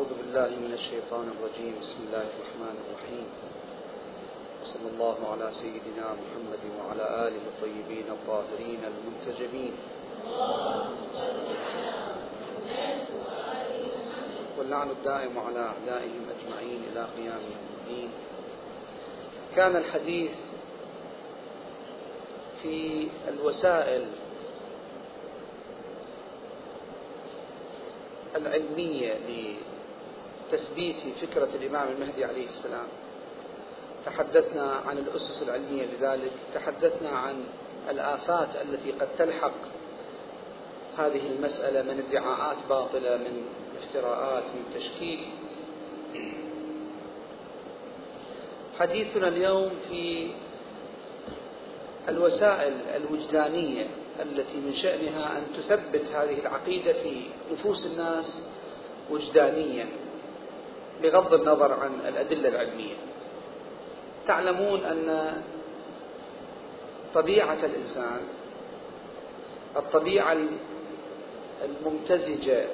أعوذ بالله من الشيطان الرجيم. بسم الله الرحمن الرحيم. وصلى الله على سيدنا محمد وعلى آله الطيبين الطاهرين المنتجبين. واللعن الدائم على أعدائهم أجمعين إلى قيام الدين. كان الحديث في الوسائل العلمية لتثبيت فكرة الإمام المهدي عليه السلام. تحدثنا عن الأسس العلمية لذلك تحدثنا عن الآفات التي قد تلحق هذه المسألة من ادعاءات باطلة من افتراءات من تشكيك. حديثنا اليوم في الوسائل الوجدانية التي من شأنها أن تثبت هذه العقيدة في نفوس الناس وجدانيا. بغض النظر عن الأدلة العلمية. تعلمون أن طبيعة الإنسان الطبيعة الممتزجة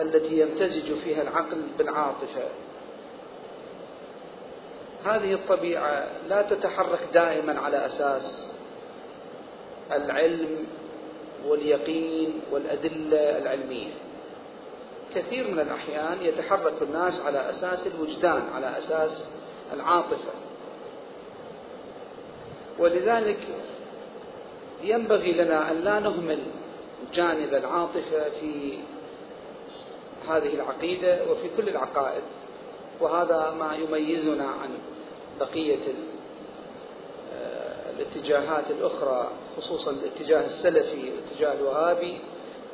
التي يمتزج فيها العقل بالعاطفة هذه الطبيعة لا تتحرك دائما على أساس العلم واليقين والأدلة العلمية. كثير من الأحيان يتحرك الناس على أساس الوجدان على أساس العاطفة. ولذلك ينبغي لنا أن لا نهمل جانب العاطفة في هذه العقيدة وفي كل العقائد وهذا ما يميزنا عن بقية الاتجاهات الأخرى خصوصا الاتجاه السلفي والاتجاه الوهابي.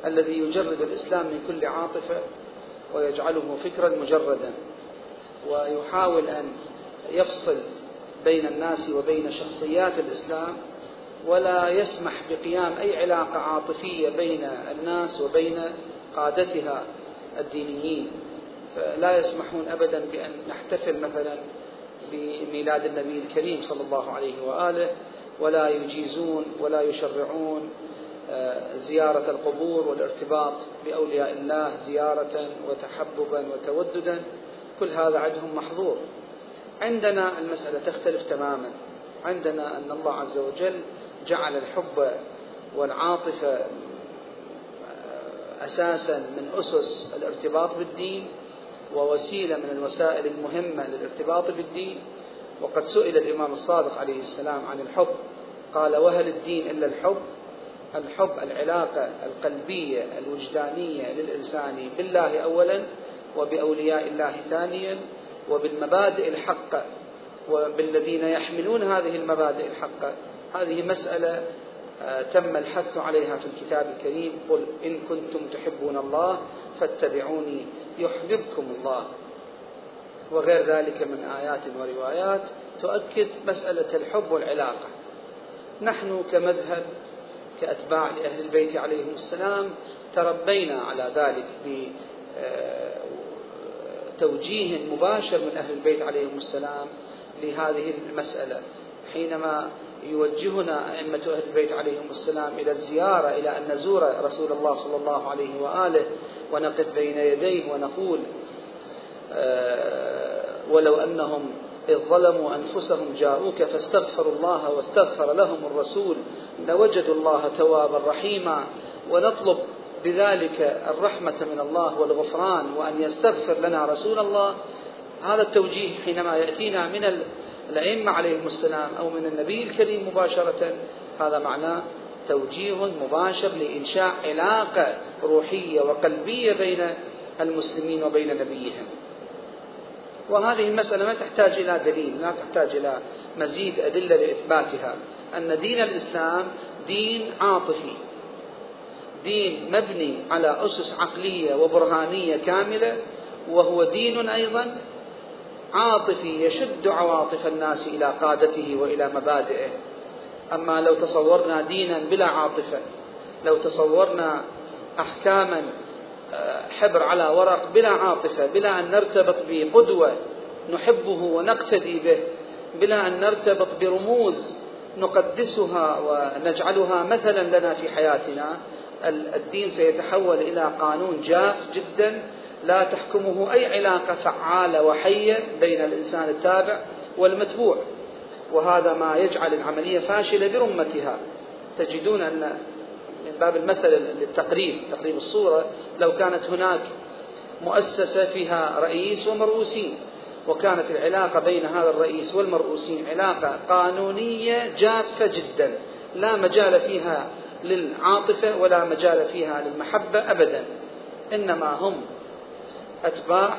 الذي يجرد الإسلام من كل عاطفة ويجعله فكرا مجردا ويحاول أن يفصل بين الناس وبين شخصيات الإسلام ولا يسمح بقيام أي علاقة عاطفية بين الناس وبين قادتها الدينيين. فلا يسمحون أبدا بأن نحتفل مثلا بميلاد النبي الكريم صلى الله عليه وآله ولا يجيزون ولا يشرعون زيارة القبور والارتباط بأولياء الله زيارة وتحببا وتوددا كل هذا عندهم محظور. عندنا المسألة تختلف تماما. عندنا أن الله عز وجل جعل الحب والعاطفة آه، أساسا من أسس الارتباط بالدين ووسيلة من الوسائل المهمة للارتباط بالدين. وقد سئل الإمام الصادق عليه السلام عن الحب. قال وهل الدين إلا الحب؟ الحب العلاقة القلبية الوجدانية للإنسان بالله أولا وبأولياء الله ثانيا وبالمبادئ الحقة وبالذين يحملون هذه المبادئ الحقة. هذه مسألة آه، تم الحث عليها في الكتاب الكريم. قل إن كنتم تحبون الله فاتبعوني يحببكم الله. وغير ذلك من آيات وروايات تؤكد مسألة الحب والعلاقة. نحن كمذهب كأتباع لأهل البيت عليهم السلام تربينا على ذلك بتوجيه مباشر من أهل البيت عليهم السلام لهذه المسألة. حينما يوجهنا أئمة أهل البيت عليهم السلام إلى الزيارة إلى أن نزور رسول الله صلى الله عليه وآله ونقف بين يديه ونقول آه، ولو أنهم إذ ظلموا أنفسهم جاءوك فاستغفروا الله واستغفر لهم الرسول لوجدوا الله توابا رحيما. ونطلب بذلك الرحمة من الله والغفران وأن يستغفر لنا رسول الله. هذا التوجيه حينما يأتينا من الأئمة عليهم السلام أو من النبي الكريم مباشرة هذا معناه توجيه مباشر لإنشاء علاقة روحية وقلبية بين المسلمين وبين نبيهم. وهذه المسألة ما تحتاج إلى دليل لا تحتاج إلى مزيد أدلة لإثباتها. أن دين الإسلام دين عاطفي دين مبني على أسس عقلية وبرهانية كاملة وهو دين أيضا عاطفي يشد عواطف الناس إلى قادته وإلى مبادئه. أما لو تصورنا دينا بلا عاطفة لو تصورنا أحكاما حبر على ورق بلا عاطفة بلا أن نرتبط بقدوة نحبه ونقتدي به بلا أن نرتبط برموز نقدسها ونجعلها مثلا لنا في حياتنا. الدين سيتحول إلى قانون جاف جدا لا تحكمه أي علاقة فعالة وحية بين الإنسان التابع والمتبوع. وهذا ما يجعل العملية فاشلة برمتها. تجدون أن من باب المثل للتقريب تقريب الصورة لو كانت هناك مؤسسة فيها رئيس ومرؤوسين وكانت العلاقة بين هذا الرئيس والمرؤوسين علاقة قانونية جافة جدا لا مجال فيها للعاطفة ولا مجال فيها للمحبة أبدا إنما هم أتباع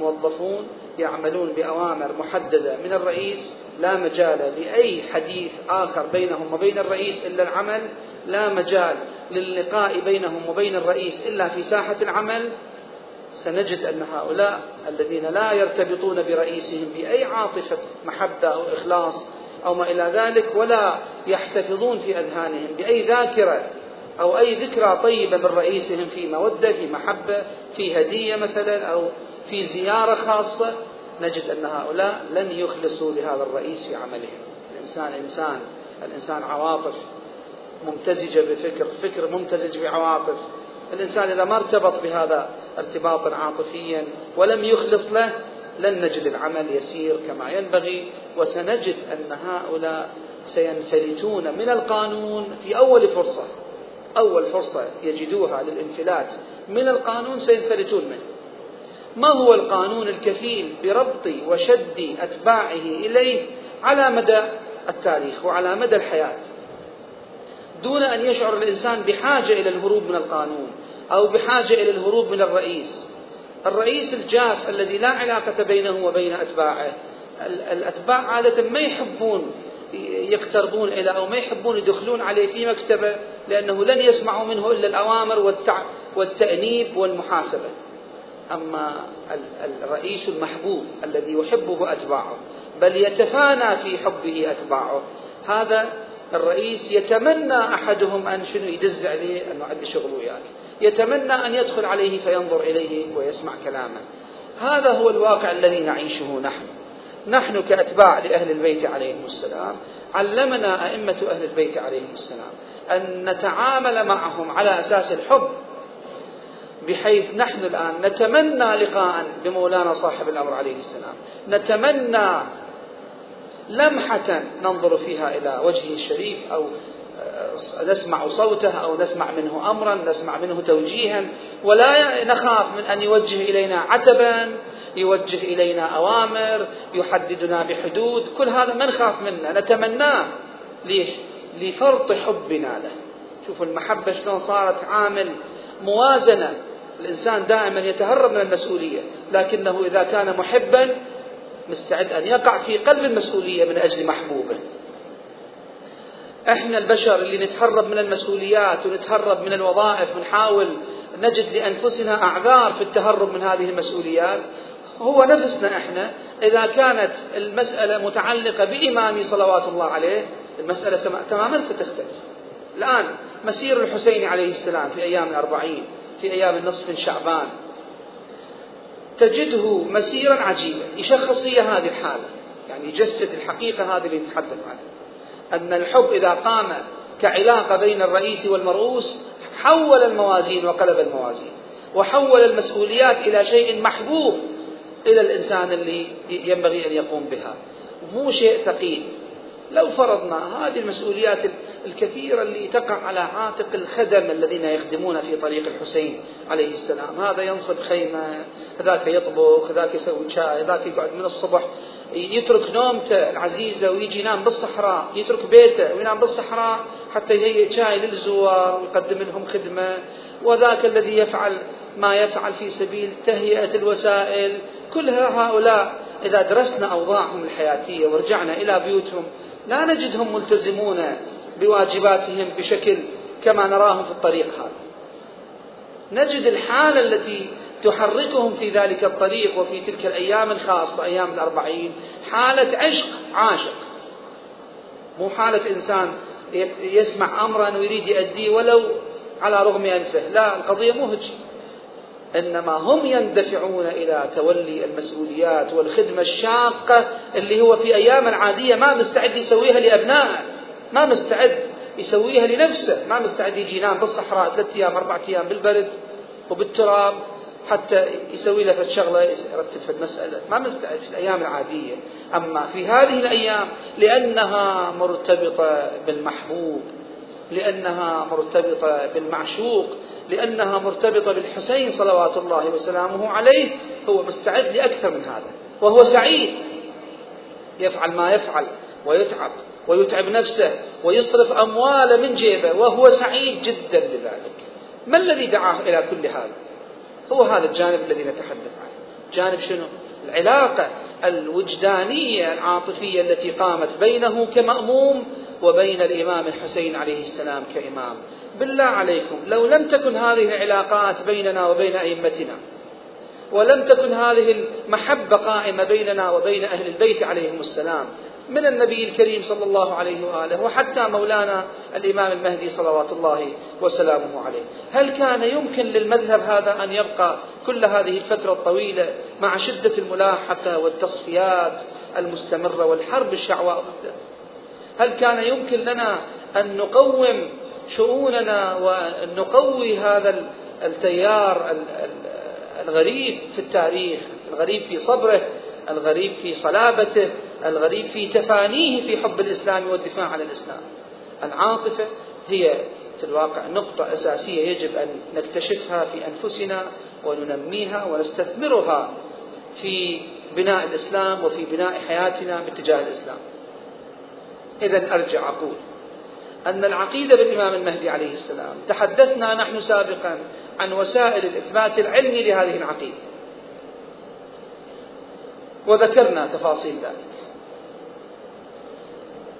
موظفون يعملون بأوامر محددة من الرئيس لا مجال لأي حديث آخر بينهم وبين الرئيس إلا العمل لا مجال للقاء بينهم وبين الرئيس إلا في ساحة العمل. سنجد أن هؤلاء الذين لا يرتبطون برئيسهم بأي عاطفة محبة أو إخلاص أو ما إلى ذلك ولا يحتفظون في أذهانهم بأي ذاكرة أو أي ذكرى طيبة من رئيسهم في مودة في محبة في هدية مثلا أو في زيارة خاصة نجد أن هؤلاء لن يخلصوا لهذا الرئيس في عملهم. الإنسان إنسان الإنسان عواطف ممتزجة بفكر فكر ممتزج بعواطف. الإنسان إذا ما ارتبط بهذا ارتباطا عاطفيا ولم يخلص له لن نجد العمل يسير كما ينبغي. وسنجد أن هؤلاء سينفلتون من القانون في أول فرصة أول فرصة يجدوها للانفلات. من القانون سينفلتون منه. ما هو القانون الكفيل بربط وشد أتباعه إليه على مدى التاريخ وعلى مدى الحياة؟ دون أن يشعر الإنسان بحاجة إلى الهروب من القانون أو بحاجة إلى الهروب من الرئيس. الرئيس الجاف الذي لا علاقة بينه وبين أتباعه. الأتباع عادة ما يحبون يقتربون إلى أو ما يحبون يدخلون عليه في مكتبة لأنه لن يسمعوا منه إلا الأوامر. والتأنيب والمحاسبة. أما الرئيس المحبوب الذي يحبه أتباعه بل يتفانى في حبه أتباعه. هذا الرئيس يتمنى أحدهم أن شنو يدز عليه؟ أنه عندي شغل وياك. يتمنى أن يدخل عليه فينظر إليه ويسمع كلامه. هذا هو الواقع الذي نعيشه نحن. نحن كأتباع لأهل البيت عليهم السلام علمنا أئمة أهل البيت عليهم السلام أن نتعامل معهم على أساس الحب. بحيث نحن الآن نتمنى لقاء بمولانا صاحب الأمر عليه السلام. نتمنى لمحة ننظر فيها إلى وجهه الشريف أو نسمع صوته أو نسمع منه أمرا نسمع منه توجيها. ولا نخاف من أن يوجه إلينا عتبا يوجه إلينا أوامر يحددنا بحدود. كل هذا ما نخاف منه. نتمناه لفرط حبنا له. شوفوا المحبة شلون صارت عامل موازنة. الإنسان دائما يتهرب من المسؤولية لكنه إذا كان محبا مستعد أن يقع في قلب المسؤولية من أجل محبوبه. إحنا البشر اللي نتهرب من المسؤوليات ونتهرب من الوظائف ونحاول نجد لأنفسنا أعذار في التهرب من هذه المسؤوليات هو نفسنا إحنا إذا كانت المسألة متعلقة بإمامي صلوات الله عليه المسألة تماما ستختلف. الآن مسير الحسين عليه السلام في أيام الأربعين في أيام النصف من شعبان. تجده مسيرا عجيبا يشخص هي هذه الحالة يعني يجسد الحقيقة هذه اللي نتحدث عنها. أن الحب إذا قام كعلاقة بين الرئيس والمرؤوس حول الموازين وقلب الموازين وحول المسؤوليات إلى شيء محبوب إلى الإنسان اللي ينبغي أن يقوم بها. مو شيء ثقيل. لو فرضنا هذه المسؤوليات الكثيرة اللي تقع على عاتق الخدم الذين يخدمون في طريق الحسين عليه السلام. هذا ينصب خيمة ذاك يطبخ ذاك يسوي شاي ذاك يقعد من الصبح. يترك نومته العزيزة ويجي ينام بالصحراء يترك بيته وينام بالصحراء حتى يهيئ شاي للزوار ويقدم لهم خدمة. وذاك الذي يفعل ما يفعل في سبيل تهيئة الوسائل. كل هؤلاء إذا درسنا أوضاعهم الحياتية ورجعنا إلى بيوتهم لا نجدهم ملتزمون بواجباتهم بشكل كما نراهم في الطريق هذا. نجد الحالة التي تحركهم في ذلك الطريق وفي تلك الأيام الخاصة أيام الأربعين حالة عشق عاشق. مو حالة إنسان يسمع أمرا ويريد يؤديه ولو على رغم أنفه. لا القضية مو هيك. إنما هم يندفعون إلى تولي المسؤوليات والخدمة الشاقة اللي هو في أيام عادية ما مستعد يسويها لأبنائه ما مستعد يسويها لنفسه ما مستعد يجي ينام بالصحراء ثلاثة أيام أربعة أيام بالبرد وبالتراب حتى يسوي له شغلة يرتب في المسألة ما مستعد في الأيام العادية. أما في هذه الأيام لأنها مرتبطة بالمحبوب لأنها مرتبطة بالمعشوق لأنها مرتبطة بالحسين صلوات الله وسلامه عليه هو مستعد لأكثر من هذا وهو سعيد. يفعل ما يفعل ويتعب ويتعب نفسه ويصرف أمواله من جيبه وهو سعيد جدا بذلك. ما الذي دعاه إلى كل هذا؟ هو هذا الجانب الذي نتحدث عنه. جانب شنو؟ العلاقة الوجدانية العاطفية التي قامت بينه كمأموم وبين الإمام الحسين عليه السلام كإمام. بالله عليكم لو لم تكن هذه العلاقات بيننا وبين أئمتنا ولم تكن هذه المحبة قائمة بيننا وبين أهل البيت عليهم السلام من النبي الكريم صلى الله عليه وآله وحتى مولانا الإمام المهدي صلوات الله وسلامه عليه، هل كان يمكن للمذهب هذا أن يبقى كل هذه الفترة الطويلة مع شدة الملاحقة والتصفيات المستمرة والحرب الشعواء ضده؟ هل كان يمكن لنا أن نقوم شؤوننا وان نقوي هذا التيار الغريب في التاريخ، الغريب في صبره، الغريب في صلابته، الغريب في تفانيه في حب الإسلام والدفاع عن الإسلام. العاطفة هي في الواقع نقطة أساسية يجب أن نكتشفها في أنفسنا وننميها ونستثمرها في بناء الإسلام وفي بناء حياتنا باتجاه الإسلام. إذا أرجع أقول أن العقيدة بالإمام المهدي عليه السلام تحدثنا نحن سابقا عن وسائل الإثبات العلمي لهذه العقيدة. وذكرنا تفاصيل ذلك.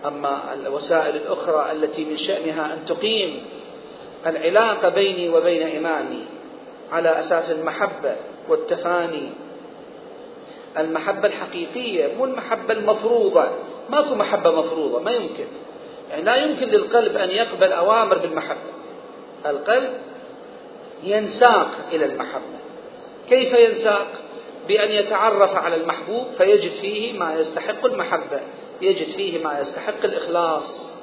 أما الوسائل الأخرى التي من شأنها أن تقيم العلاقة بيني وبين إمامي على أساس المحبة والتفاني المحبة الحقيقية مو المحبة المفروضة. ماكو محبة مفروضة ما يمكن. يعني لا يمكن للقلب أن يقبل أوامر بالمحبة. القلب ينساق إلى المحبة. كيف ينساق؟ بأن يتعرف على المحبوب فيجد فيه ما يستحق المحبة يجد فيه ما يستحق الإخلاص.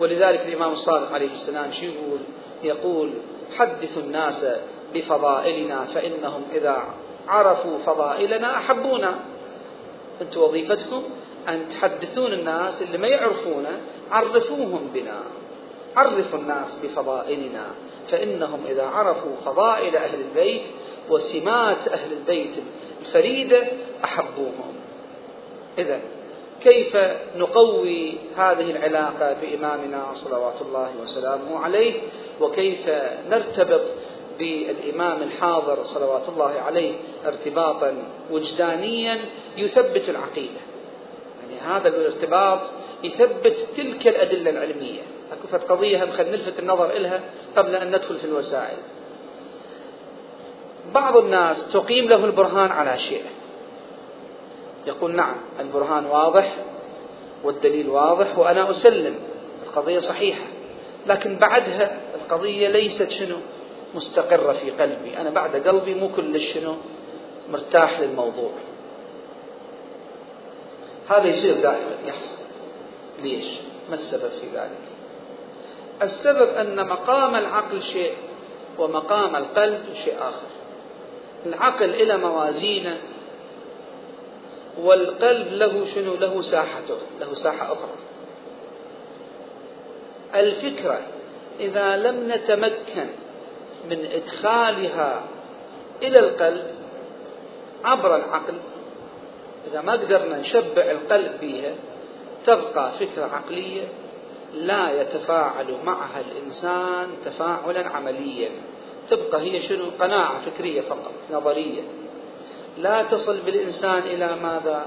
ولذلك الإمام الصادق عليه السلام يقول يقول حدثوا الناس بفضائلنا فإنهم إذا عرفوا فضائلنا أحبونا. أنتم وظيفتكم أن تحدثون الناس اللي ما يعرفونه عرفوهم بنا. عرفوا الناس بفضائلنا. فإنهم إذا عرفوا فضائل أهل البيت وسمات أهل البيت الفريدة أحبوهم. إذا كيف نقوي هذه العلاقة بإمامنا صلوات الله وسلامه عليه؟ وكيف نرتبط بالإمام الحاضر صلوات الله عليه ارتباطا وجدانيا؟ يثبت العقيدة. يعني هذا الارتباط يثبت تلك الأدلة العلمية. أكو قضية هم خلينا نلفت النظر إلها قبل أن ندخل في الوسائل. بعض الناس تقيم له البرهان على شيء. يقول نعم البرهان واضح والدليل واضح وأنا أسلم. القضية صحيحة. لكن بعدها القضية ليست شنو؟ مستقرة في قلبي. أنا بعد قلبي مو كلش شنو؟ مرتاح للموضوع. هذا يصير دائما يحصل ليش؟ ما السبب في ذلك؟ السبب أن مقام العقل شيء ومقام القلب شيء آخر. العقل إلى موازينه والقلب له شنو؟ له ساحته له ساحة أخرى. الفكرة إذا لم نتمكن من إدخالها إلى القلب عبر العقل إذا ما قدرنا نشبع القلب بها تبقى فكرة عقلية لا يتفاعل معها الإنسان تفاعلا عمليا. تبقى هي شنو؟ قناعة فكرية فقط نظرية. لا تصل بالإنسان إلى ماذا؟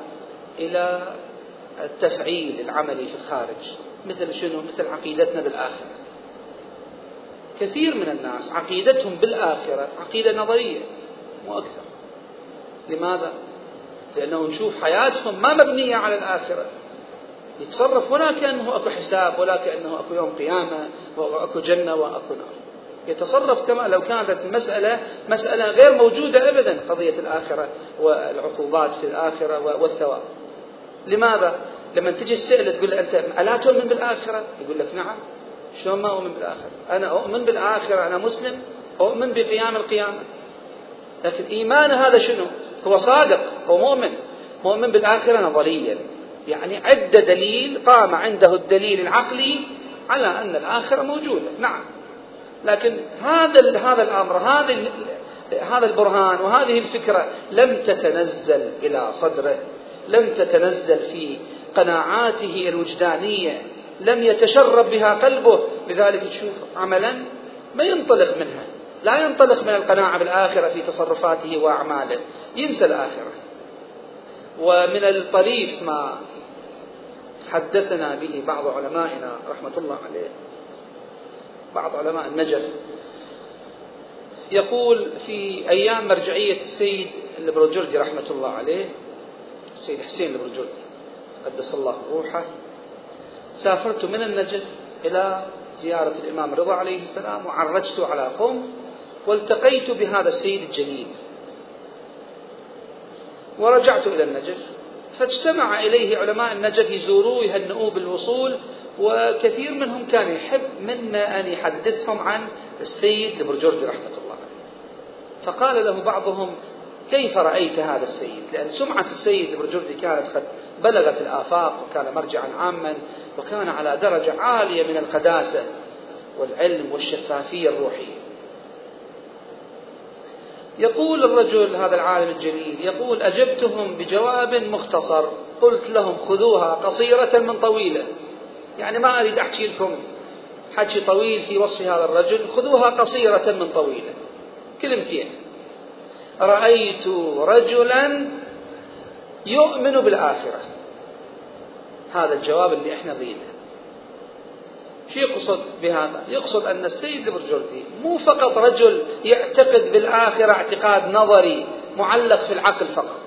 إلى التفعيل العملي في الخارج مثل شنو؟ مثل عقيدتنا بالآخرة. كثير من الناس عقيدتهم بالآخرة عقيدة نظرية مو أكثر. لماذا؟ لأنه نشوف حياتهم ما مبنية على الآخرة. يتصرف ولا كأنه أكو حساب ولا كأنه أكو يوم قيامة وأكو جنة وأكو نار. يتصرف كما لو كانت المسألة مسألة غير موجودة أبدا قضية الآخرة والعقوبات في الآخرة والثواب. لماذا؟ لما تجي السئلة تقول له أنت ألا تؤمن بالآخرة؟ يقول لك نعم. شلون ما أؤمن بالآخرة؟ أنا أؤمن بالآخرة أنا مسلم أؤمن بقيام القيامة. لكن إيمان هذا شنو؟ هو صادق هو مؤمن. مؤمن بالآخرة نظريا. يعني عد دليل قام عنده الدليل العقلي على أن الآخرة موجودة. نعم. لكن هذا هذا الأمر هذا هذا البرهان وهذه الفكرة لم تتنزل إلى صدره لم تتنزل في قناعاته الوجدانية لم يتشرب بها قلبه. لذلك تشوف عملا ما ينطلق منها. لا ينطلق من القناعة بالآخرة في تصرفاته وأعماله. ينسى الآخرة. ومن الطريف ما حدثنا به بعض علمائنا رحمة الله عليه بعض علماء النجف يقول في أيام مرجعية السيد البروجردي رحمة الله عليه السيد حسين البروجردي قدس الله روحه سافرت من النجف إلى زيارة الإمام الرضا عليه السلام وعرجت على قوم والتقيت بهذا السيد الجليل. ورجعت إلى النجف. فاجتمع إليه علماء النجف يزوروه يهنئوه بالوصول وكثير منهم كان يحب منا أن يحدثهم عن السيد البرجردي رحمة الله فقال له بعضهم كيف رأيت هذا السيد؟ لأن سمعة السيد البرجردي كانت قد بلغت الآفاق وكان مرجعا عاما وكان على درجة عالية من القداسة والعلم والشفافية الروحية. يقول الرجل هذا العالم الجليل يقول أجبتهم بجواب مختصر قلت لهم خذوها قصيرة من طويلة. يعني ما أريد أحكي لكم حكي طويل في وصف هذا الرجل خذوها قصيرة من طويلة. كلمتين. رأيت رجلا يؤمن بالآخرة. هذا الجواب اللي إحنا نريده. شو يقصد بهذا؟ يقصد أن السيد البرجردي مو فقط رجل يعتقد بالآخرة اعتقاد نظري معلق في العقل فقط.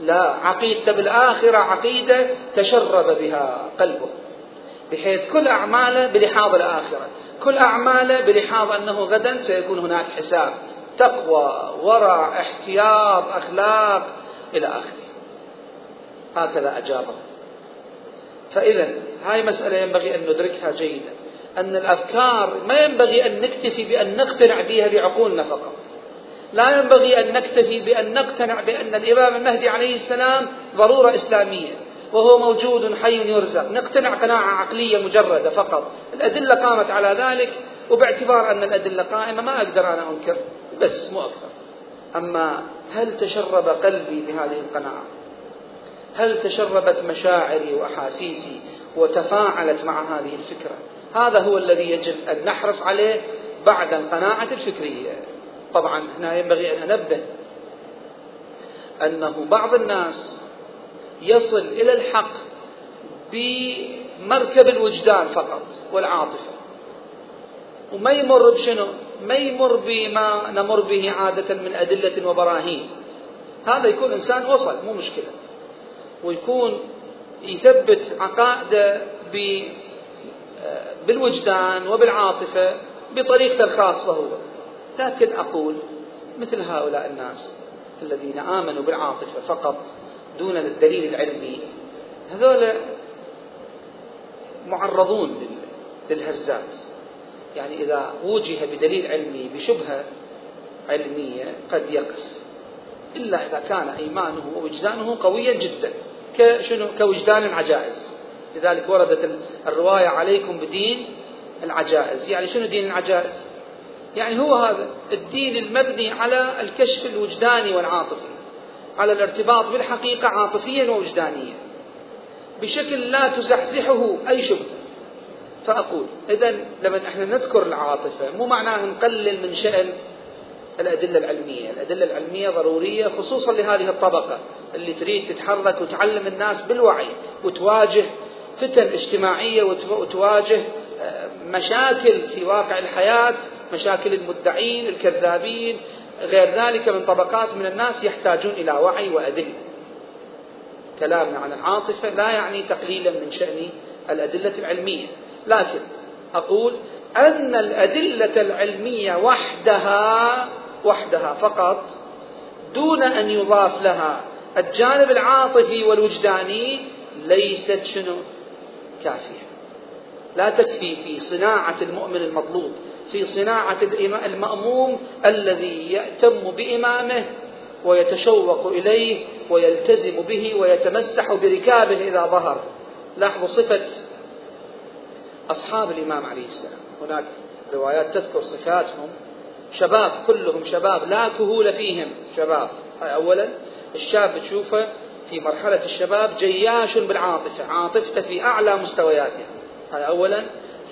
لا عقيدته بالآخرة عقيدة تشرب بها قلبه بحيث كل أعماله بلحاظ الآخرة كل أعماله بلحاظ أنه غدا سيكون هناك حساب تقوى ورع احتياط أخلاق إلى آخره. هكذا أجابه. فإذا هاي مسألة ينبغي أن ندركها جيدا. أن الأفكار ما ينبغي أن نكتفي بأن نقتنع بها بعقولنا فقط. لا ينبغي أن نكتفي بأن نقتنع بأن الإمام المهدي عليه السلام ضرورة إسلامية وهو موجود حي يرزق. نقتنع قناعة عقلية مجردة فقط. الأدلة قامت على ذلك وباعتبار أن الأدلة قائمة ما أقدر أنا أنكر بس مو أكثر. أما هل تشرب قلبي بهذه القناعة؟ هل تشربت مشاعري وأحاسيسي وتفاعلت مع هذه الفكرة؟ هذا هو الذي يجب أن نحرص عليه بعد القناعة الفكرية. طبعا هنا ينبغي أن أنبه أنه بعض الناس يصل إلى الحق بمركب الوجدان فقط والعاطفة. وما يمر بشنو؟ ما يمر بما نمر به عادة من أدلة وبراهين. هذا يكون إنسان وصل مو مشكلة. ويكون يثبت عقائده بالوجدان وبالعاطفة بطريقته الخاصة هو. لكن أقول مثل هؤلاء الناس الذين آمنوا بالعاطفة فقط دون الدليل العلمي هذول معرضون للهزات. يعني إذا وجه بدليل علمي بشبهة علمية قد يقف. إلا إذا كان إيمانه ووجدانه قويا جدا. كشنو؟ كوجدان العجائز. لذلك وردت الرواية عليكم بدين العجائز. يعني شنو دين العجائز؟ يعني هو هذا الدين المبني على الكشف الوجداني والعاطفي على الارتباط بالحقيقة عاطفيا ووجدانيا. بشكل لا تزحزحه أي شبهة فأقول إذا لما إحنا نذكر العاطفة مو معناه نقلل من شأن الأدلة العلمية. الأدلة العلمية ضرورية خصوصا لهذه الطبقة اللي تريد تتحرك وتعلم الناس بالوعي وتواجه فتن اجتماعية وتواجه آه، مشاكل في واقع الحياة مشاكل المدعين الكذابين غير ذلك من طبقات من الناس يحتاجون إلى وعي وأدلة. كلامنا عن العاطفة لا يعني تقليلا من شأن الأدلة العلمية. لكن أقول أن الأدلة العلمية وحدها وحدها فقط دون أن يضاف لها. الجانب العاطفي والوجداني ليست شنو؟ كافية. لا تكفي في صناعة المؤمن المطلوب في صناعة المأموم الذي يأتم بإمامه ويتشوق إليه ويلتزم به ويتمسح بركابه إذا ظهر. لاحظوا صفة أصحاب الإمام عليه السلام. هناك روايات تذكر صفاتهم. شباب كلهم شباب لا كهول فيهم. شباب هاي أولا الشاب تشوفه في مرحلة الشباب جياش بالعاطفة عاطفته في أعلى مستوياتها هذا أولا.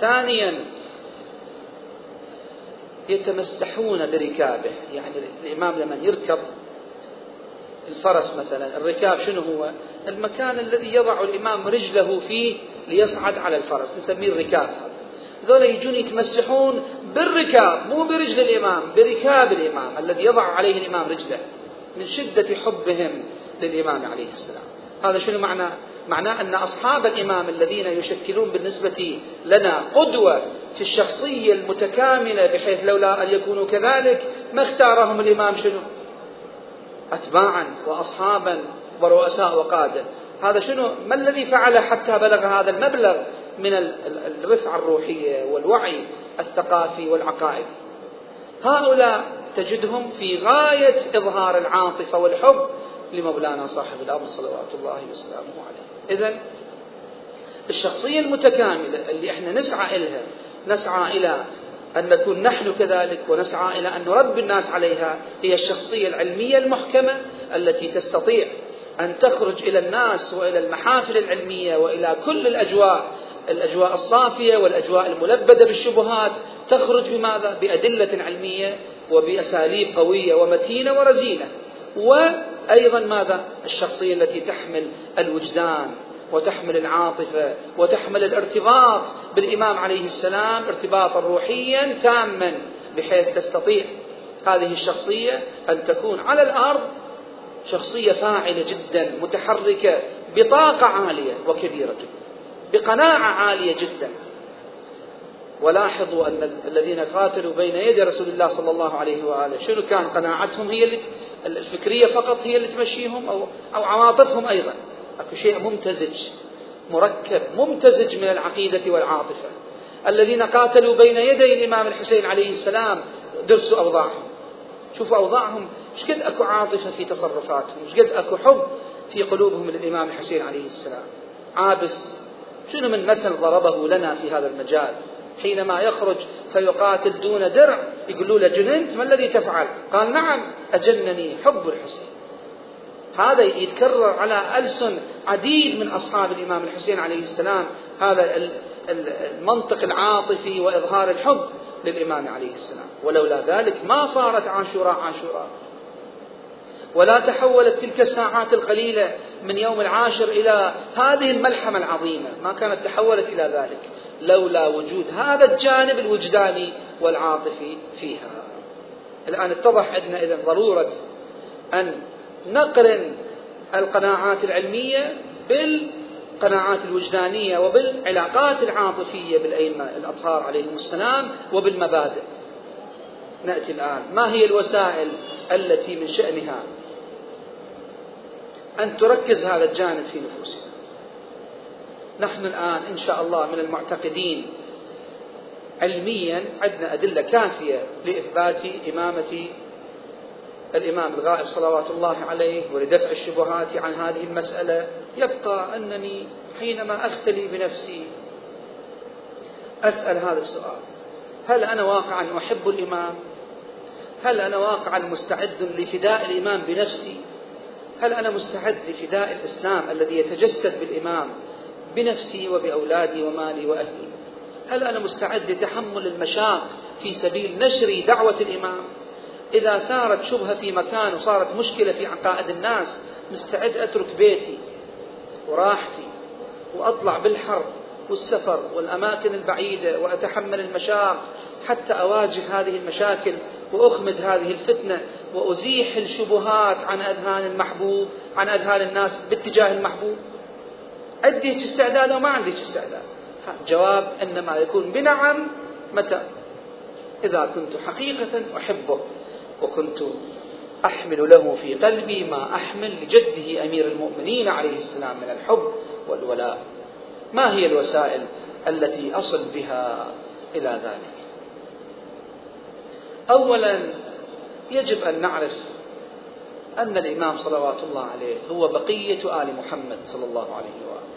ثانيا يتمسحون بركابه. يعني الإمام لما يركب الفرس مثلا الركاب شنو هو؟ المكان الذي يضع الإمام رجله فيه ليصعد على الفرس نسميه الركاب. هذول يجون يتمسحون بالركاب مو برجل الإمام بركاب الإمام الذي يضع عليه الإمام رجله من شدة حبهم للإمام عليه السلام. هذا شنو معنى؟ معناه أن أصحاب الإمام الذين يشكلون بالنسبة لنا قدوة في الشخصية المتكاملة بحيث لولا أن يكونوا كذلك ما اختارهم الإمام شنو؟ أتباعا وأصحابا ورؤساء وقادة. هذا شنو؟ ما الذي فعله حتى بلغ هذا المبلغ؟ من الرفعة الروحية والوعي الثقافي والعقائدي هؤلاء تجدهم في غاية إظهار العاطفة والحب لمولانا صاحب الأمر صلوات الله وسلامه عليه. إذا الشخصية المتكاملة اللي إحنا نسعى إلها نسعى إلى أن نكون نحن كذلك ونسعى إلى أن نربي الناس عليها هي الشخصية العلمية المحكمة التي تستطيع أن تخرج إلى الناس وإلى المحافل العلمية وإلى كل الأجواء الأجواء الصافية والأجواء الملبدة بالشبهات تخرج بماذا؟ بأدلة علمية وبأساليب قوية ومتينة ورزينة وأيضا ماذا؟ الشخصية التي تحمل الوجدان وتحمل العاطفة وتحمل الارتباط بالإمام عليه السلام ارتباطا روحيا تاما بحيث تستطيع هذه الشخصية أن تكون على الأرض شخصية فاعلة جدا متحركة بطاقة عالية وكبيرة جدا بقناعة عالية جدا. ولاحظوا أن الذين قاتلوا بين يدي رسول الله صلى الله عليه وآله شنو كان قناعتهم؟ هي اللي الفكرية فقط هي اللي تمشيهم أو, أو عواطفهم أيضا. أكو شيء ممتزج مركب ممتزج من العقيدة والعاطفة. الذين قاتلوا بين يدي الإمام الحسين عليه السلام درسوا أوضاعهم. شوفوا أوضاعهم إيش قد أكو عاطفة في تصرفاتهم؟ إيش قد أكو حب في قلوبهم للإمام الحسين عليه السلام؟ عابس شنو من مثل ضربه لنا في هذا المجال؟ حينما يخرج فيقاتل دون درع يقولوا له جننت ما الذي تفعل؟ قال نعم أجنني حب الحسين. هذا يتكرر على ألسن عديد من أصحاب الإمام الحسين عليه السلام. هذا المنطق العاطفي وإظهار الحب للإمام عليه السلام. ولولا ذلك ما صارت عاشوراء عاشوراء. ولا تحولت تلك الساعات القليلة من يوم العاشر إلى هذه الملحمة العظيمة. ما كانت تحولت إلى ذلك. لولا وجود هذا الجانب الوجداني والعاطفي فيها. الآن اتضح عندنا إذا ضرورة أن نقرن القناعات العلمية بالقناعات الوجدانية وبالعلاقات العاطفية بالأئمة الأطهار عليهم السلام وبالمبادئ. نأتي الآن. ما هي الوسائل التي من شأنها؟ أن تركز هذا الجانب في نفوسنا نحن الآن إن شاء الله من المعتقدين علميا عندنا أدلة كافية لإثبات إمامة الإمام الغائب صلوات الله عليه ولدفع الشبهات عن هذه المسألة. يبقى أنني حينما أختلي بنفسي أسأل هذا السؤال. هل أنا واقعا أحب الإمام؟ هل أنا واقعا مستعد لفداء الإمام بنفسي؟ هل أنا مستعد لفداء الإسلام الذي يتجسد بالإمام بنفسي وبأولادي ومالي وأهلي؟ هل أنا مستعد لتحمل المشاق في سبيل نشر دعوة الإمام؟ إذا ثارت شبهة في مكان وصارت مشكلة في عقائد الناس مستعد أترك بيتي وراحتي وأطلع بالحر والسفر والأماكن البعيدة وأتحمل المشاق حتى أواجه هذه المشاكل وأخمد هذه الفتنة وأزيح الشبهات عن أذهان المحبوب عن أذهان الناس باتجاه المحبوب. عندي استعداد أو ما عندي استعداد؟ جواب إنما يكون بنعم متى؟ إذا كنت حقيقة أحبه وكنت أحمل له في قلبي ما أحمل لجده أمير المؤمنين عليه السلام من الحب والولاء. ما هي الوسائل التي أصل بها إلى ذلك؟ أولا يجب أن نعرف أن الإمام صلوات الله عليه هو بقية آل محمد صلى الله عليه وآله.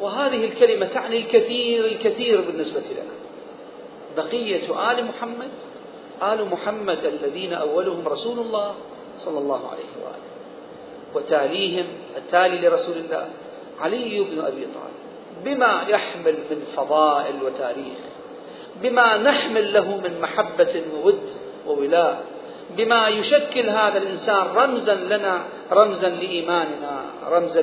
وهذه الكلمة تعني الكثير الكثير بالنسبة لنا. بقية آل محمد آل محمد الذين أولهم رسول الله صلى الله عليه وآله وتاليهم التالي لرسول الله علي بن أبي طالب. بما يحمل من فضائل وتاريخ بما نحمل له من محبة وود وولاء بما يشكل هذا الإنسان رمزا لنا رمزا لإيماننا رمزا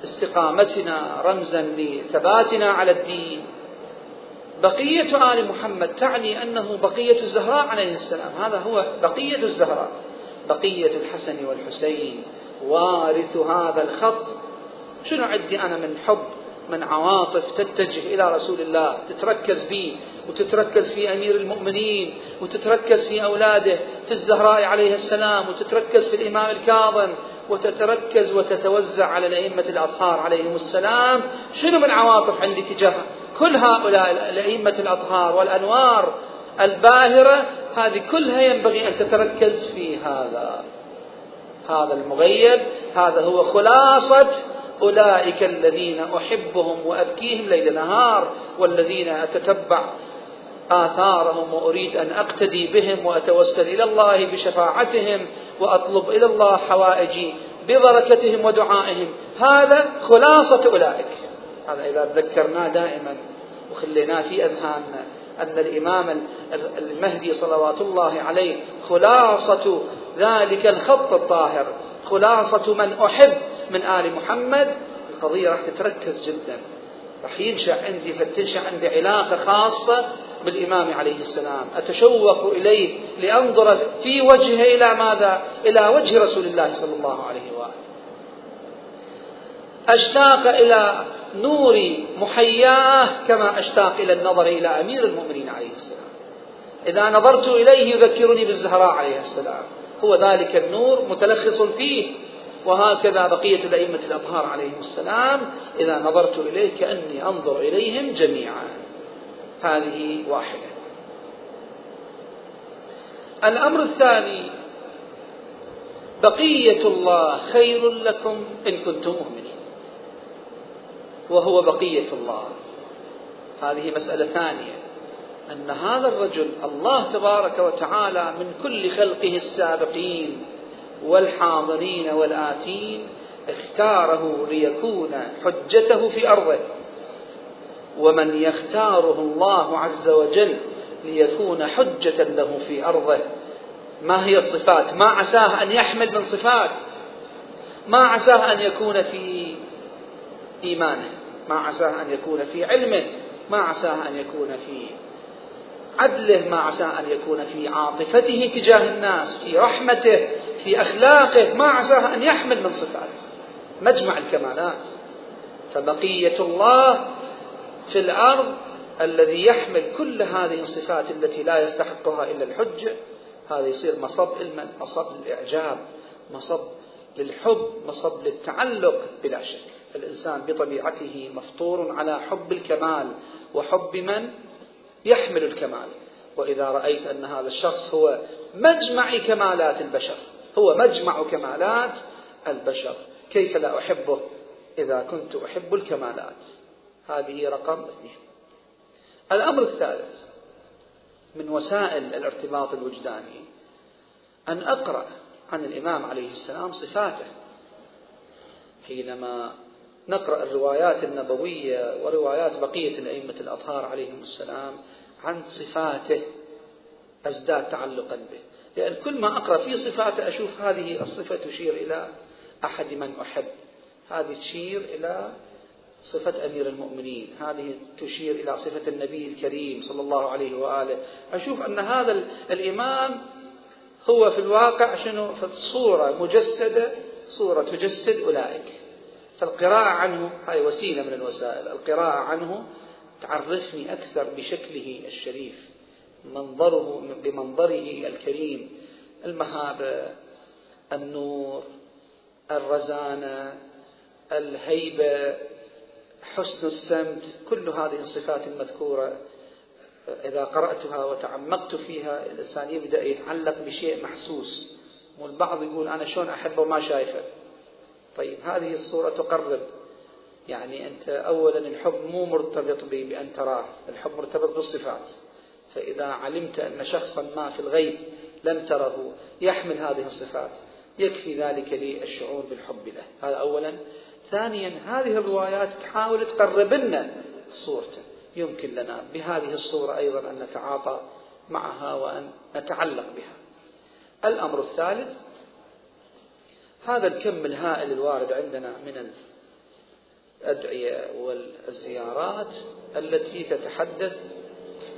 لاستقامتنا رمزا لثباتنا على الدين. بقية آل محمد تعني أنه بقية الزهراء عليه السلام. هذا هو بقية الزهراء. بقية الحسن والحسين وارث هذا الخط. شنو عندي أنا من حب؟ من عواطف تتجه إلى رسول الله تتركز فيه وتتركز في أمير المؤمنين وتتركز في أولاده في الزهراء عليه السلام وتتركز في الإمام الكاظم وتتركز وتتوزع على الأئمة الأطهار عليهم السلام. شنو من عواطف عندي تجاه كل هؤلاء الأئمة الأطهار والأنوار الباهرة هذه كلها ينبغي أن تتركز في هذا. هذا المغيب هذا هو خلاصة أولئك الذين أحبهم وأبكيهم ليل نهار والذين أتتبع آثارهم وأريد أن أقتدي بهم وأتوسل إلى الله بشفاعتهم وأطلب إلى الله حوائجي ببركتهم ودعائهم. هذا خلاصة أولئك. هذا إذا تذكرناه دائما وخليناه في أذهاننا أن الإمام المهدي صلوات الله عليه خلاصة ذلك الخط الطاهر خلاصة من أحب من آل محمد. القضية راح تتركز جدا. راح ينشأ عندي فتنشأ عندي علاقة خاصة بالإمام عليه السلام. أتشوق إليه لأنظر في وجهه إلى ماذا؟ إلى وجه رسول الله صلى الله عليه وآله. أشتاق إلى نور محياه كما أشتاق إلى النظر إلى أمير المؤمنين عليه السلام. إذا نظرت إليه يذكرني بالزهراء عليه السلام. هو ذلك النور متلخص فيه. وهكذا بقية الأئمة الأطهار عليهم السلام إذا نظرت إليه كأني أنظر إليهم جميعا. هذه واحدة. الأمر الثاني بقية الله خير لكم إن كنتم مؤمنين. وهو بقية الله. هذه مسألة ثانية. أن هذا الرجل الله تبارك وتعالى من كل خلقه السابقين والحاضرين والآتين اختاره ليكون حجته في أرضه. ومن يختاره الله عز وجل ليكون حجة له في أرضه. ما هي الصفات؟ ما عساه أن يحمل من صفات. ما عساه أن يكون في إيمانه. ما عساه أن يكون في علمه. ما عساه أن يكون في عدله. ما عسى أن يكون في عاطفته تجاه الناس في رحمته في أخلاقه ما عساه أن يحمل من صفات. مجمع الكمالات. فبقية الله في الأرض الذي يحمل كل هذه الصفات التي لا يستحقها إلا الحجة هذا يصير مصب المن مصب للإعجاب مصب للحب مصب للتعلق بلا شك. الإنسان بطبيعته مفطور على حب الكمال. وحب من؟ يحمل الكمال. وإذا رأيت أن هذا الشخص هو مجمع كمالات البشر هو مجمع كمالات البشر. كيف لا أحبه؟ إذا كنت أحب الكمالات. هذه رقم اثنين. الأمر الثالث من وسائل الارتباط الوجداني. أن أقرأ عن الإمام عليه السلام صفاته. حينما نقرأ الروايات النبوية وروايات بقية الأئمة الأطهار عليهم السلام عن صفاته أزداد تعلقا به. لأن كل ما أقرأ في صفاته أشوف هذه الصفة تشير إلى أحد من أحب. هذه تشير إلى صفة أمير المؤمنين. هذه تشير إلى صفة النبي الكريم صلى الله عليه وآله. أشوف أن هذا الإمام هو في الواقع شنو؟ في الصورة مجسدة صورة تجسد أولئك. فالقراءة عنه هاي وسيلة من الوسائل. القراءة عنه تعرفني أكثر بشكله الشريف. منظره بمنظره الكريم. المهابة النور الرزانة الهيبة حسن السمت كل هذه الصفات المذكورة إذا قرأتها وتعمقت فيها الإنسان يبدأ يتعلق بشيء محسوس. والبعض يقول أنا شلون أحبه وما شايفه. طيب هذه الصورة تقرب. يعني أنت أولا الحب مو مرتبط بأن تراه الحب مرتبط بالصفات. فإذا علمت أن شخصا ما في الغيب لم تره يحمل هذه الصفات. يكفي ذلك للشعور بالحب له. هذا أولا. ثانيا هذه الروايات تحاول تقرب لنا صورته. يمكن لنا بهذه الصورة أيضا أن نتعاطى معها وأن نتعلق بها. الأمر الثالث هذا الكم الهائل الوارد عندنا من الأدعية والزيارات التي تتحدث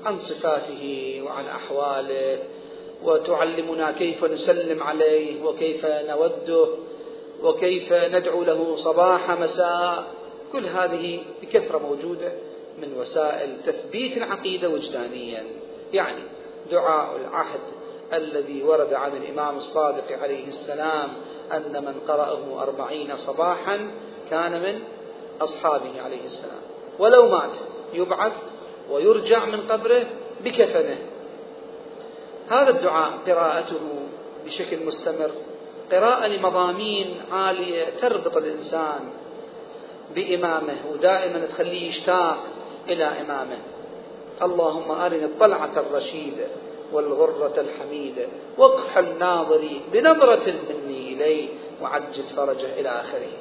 عن صفاته وعن أحواله وتعلمنا كيف نسلم عليه وكيف نوده وكيف ندعو له صباح مساء. كل هذه بكثرة موجودة من وسائل تثبيت العقيدة وجدانيا. يعني دعاء العهد الذي ورد عن الإمام الصادق عليه السلام أن من قرأه أربعين صباحا كان من أصحابه عليه السلام. ولو مات يبعث ويرجع من قبره بكفنه. هذا الدعاء قراءته بشكل مستمر. قراءة لمضامين عالية تربط الإنسان بإمامه ودائما تخليه يشتاق إلى إمامه. اللهم أرنا الطلعة الرشيدة والغرة الحميدة واكحل ناظري بنظرة مني إليه وعجل فرجه إلى آخره.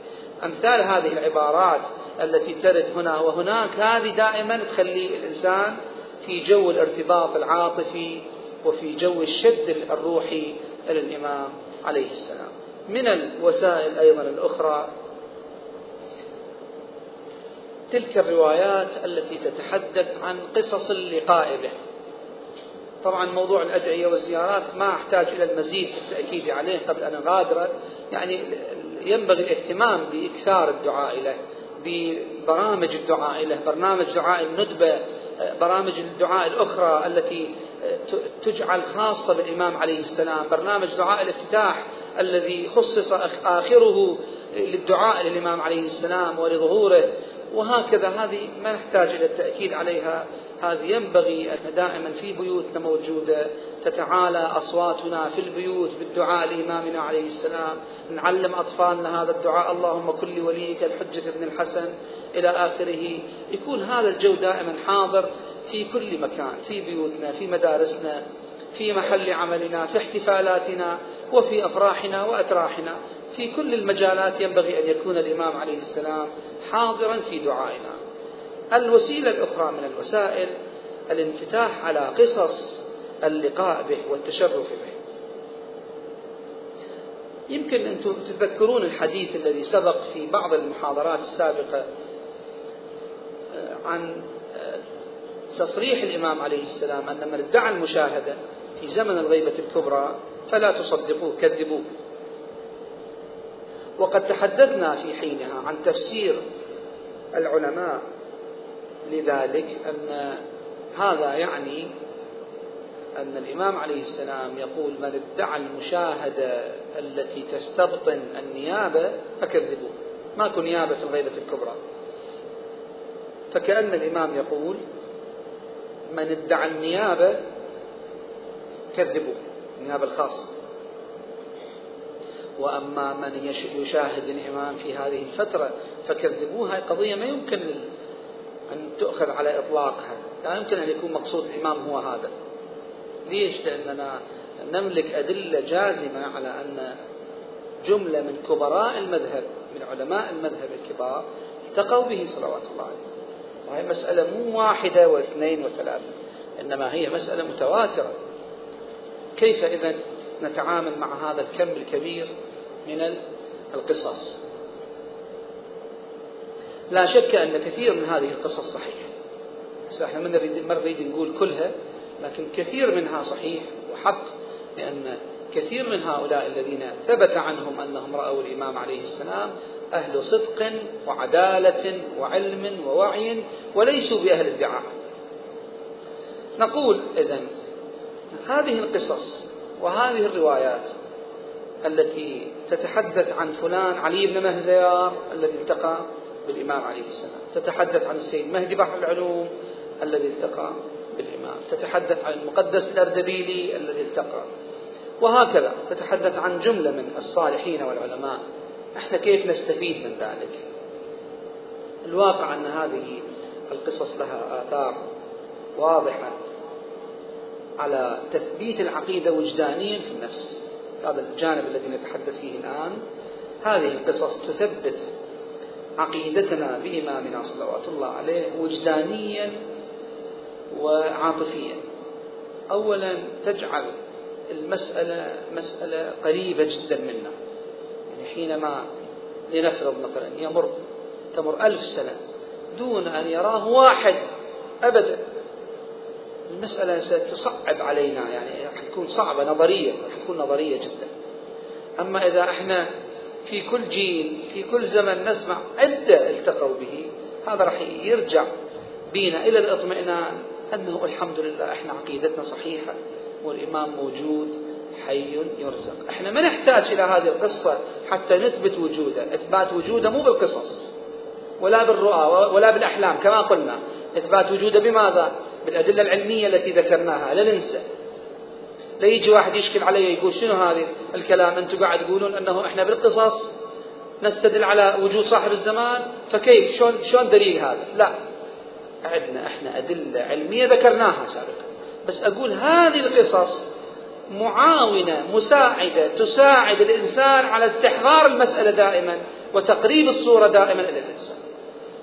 أمثال هذه العبارات التي ترد هنا وهناك هذه دائما تخلي الإنسان في جو الارتباط العاطفي وفي جو الشد الروحي إلى الإمام عليه السلام. من الوسائل أيضا الأخرى تلك الروايات التي تتحدث عن قصص اللقاء به. طبعا موضوع الأدعية والزيارات ما أحتاج إلى المزيد التأكيد عليه قبل أن أغادر يعني ينبغي الاهتمام بإكثار الدعاء له ببرامج الدعاء له برنامج دعاء الندبة برامج الدعاء الأخرى التي تجعل خاصة بالإمام عليه السلام برنامج دعاء الافتتاح الذي خصص آخره للدعاء للإمام عليه السلام ولظهوره وهكذا. هذه ما نحتاج إلى التأكيد عليها هذه ينبغي أن دائما في بيوتنا موجودة تتعالى أصواتنا في البيوت بالدعاء لإمامنا عليه السلام. نعلم أطفالنا هذا الدعاء. اللهم كل وليك الحجة ابن الحسن. إلى آخره. يكون هذا الجو دائما حاضر في كل مكان في بيوتنا في مدارسنا في محل عملنا في احتفالاتنا وفي أفراحنا وأتراحنا. في كل المجالات ينبغي أن يكون الإمام عليه السلام حاضرا في دعائنا. الوسيلة الأخرى من الوسائل الانفتاح على قصص اللقاء به والتشرف به. يمكن أنتم تتذكرون الحديث الذي سبق في بعض المحاضرات السابقة آه، عن آه، تصريح الإمام عليه السلام أن من ادعى المشاهدة في زمن الغيبة الكبرى فلا تصدقوه كذبوه. وقد تحدثنا في حينها عن تفسير العلماء لذلك أن هذا يعني أن الإمام عليه السلام يقول من ادعى المشاهدة التي تستبطن النيابة فكذبوه. ماكو نيابة في الغيبة الكبرى. فكأن الإمام يقول من ادعى النيابة كذبوه النيابة الخاصة. وأما من يشاهد الإمام في هذه الفترة فكذبوها قضية ما يمكن أن تؤخذ على إطلاقها. لا يمكن أن يكون مقصود الإمام هو هذا. ليش؟ لأننا نملك أدلة جازمة على أن جملة من كبراء المذهب من علماء المذهب الكبار التقوا به صلوات الله عليه وهي مسألة مو واحدة واثنين وثلاثة إنما هي مسألة متواترة. كيف إذا نتعامل مع هذا الكم الكبير من القصص؟ لا شك أن كثير من هذه القصص صحيح بس إحنا ما نريد ما نريد نقول كلها لكن كثير منها صحيح وحق لأن كثير من هؤلاء الذين ثبت عنهم أنهم رأوا الإمام عليه السلام أهل صدق وعدالة وعلم ووعي وليسوا بأهل ادعاء. نقول إذن هذه القصص وهذه الروايات التي تتحدث عن فلان علي بن مهزيار الذي التقى بالإمام عليه السلام. تتحدث عن السيد مهدي بحر العلوم الذي التقى بالإمام. تتحدث عن المقدس الأردبيلي الذي التقى. وهكذا تتحدث عن جملة من الصالحين والعلماء. إحنا كيف نستفيد من ذلك؟ الواقع أن هذه القصص لها آثار واضحة على تثبيت العقيدة وجدانيا في النفس. هذا الجانب الذي نتحدث فيه الآن. هذه القصص تثبت عقيدتنا بإمامنا صلوات الله عليه وجدانيا وعاطفيا. أولا تجعل المسألة مسألة قريبة جدا منا. يعني حينما لنفرض مثلا يمر تمر ألف سنة دون أن يراه واحد أبدا المسألة ستصعب علينا يعني راح تكون صعبة نظرية راح تكون نظرية جدا. أما إذا إحنا في كل جيل في كل زمن نسمع عدة التقوا به. هذا راح يرجع بينا إلى الاطمئنان أنه الحمد لله إحنا عقيدتنا صحيحة والإمام موجود حي يرزق. إحنا ما نحتاج إلى هذه القصة حتى نثبت وجوده. إثبات وجوده مو بالقصص ولا بالرؤى ولا بالأحلام كما قلنا. إثبات وجوده بماذا؟ بالأدلة العلمية التي ذكرناها. لا ننسى. لا يجي واحد يشكل علي يقول شنو هذا الكلام؟ أنتم قاعد تقولون أنه إحنا بالقصص نستدل على وجود صاحب الزمان فكيف؟ شلون شلون دليل هذا؟ لا. عندنا إحنا أدلة علمية ذكرناها سابقا. بس أقول هذه القصص معاونة مساعدة تساعد الإنسان على استحضار المسألة دائما وتقريب الصورة دائما إلى الإنسان.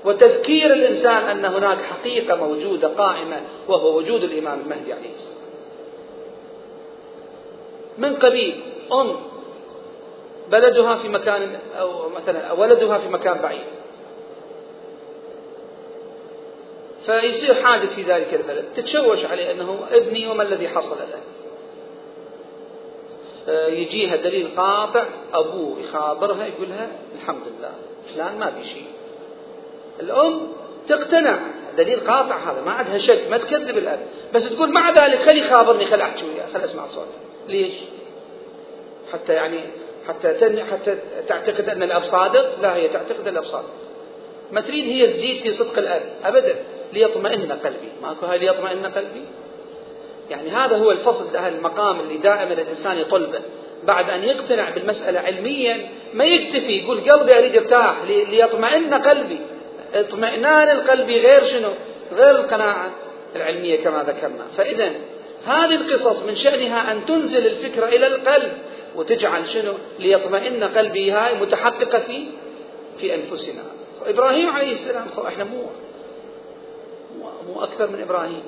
وتذكير الإنسان أن هناك حقيقة موجودة قائمة وهو وجود الإمام المهدي عليه السلام. من قبيل أم بلدها في مكان أو مثلا ولدها في مكان بعيد. فيصير حادث في ذلك البلد. تتشوش عليه أنه ابني وما الذي حصل له. يجيها دليل قاطع أبوه يخابرها يقول لها الحمد لله فلان ما في شيء. الأم تقتنع. دليل قاطع هذا ما عندها شك ما تكذب الأب بس تقول مع ذلك خلي خابرني خلي أحكي وياه خلي أسمع صوته. ليش؟ حتى يعني حتى تن حتى تعتقد أن الأب صادق؟ لا هي تعتقد الأب صادق. ما تريد هي تزيد في صدق الأب؟ أبدا. ليطمئن قلبي. ماكو هاي ليطمئن قلبي؟ يعني هذا هو الفصل ده المقام اللي دائما الإنسان يطلبه. بعد أن يقتنع بالمسألة علميا ما يكتفي يقول قلبي أريد ارتاح ليطمئن قلبي. اطمئنان القلب غير شنو؟ غير القناعة العلمية كما ذكرنا. فإذا هذه القصص من شأنها أن تنزل الفكرة إلى القلب وتجعل شنو؟ ليطمئن قلبي هاي متحققة في في أنفسنا. إبراهيم عليه السلام إحنا مو مو أكثر من إبراهيم.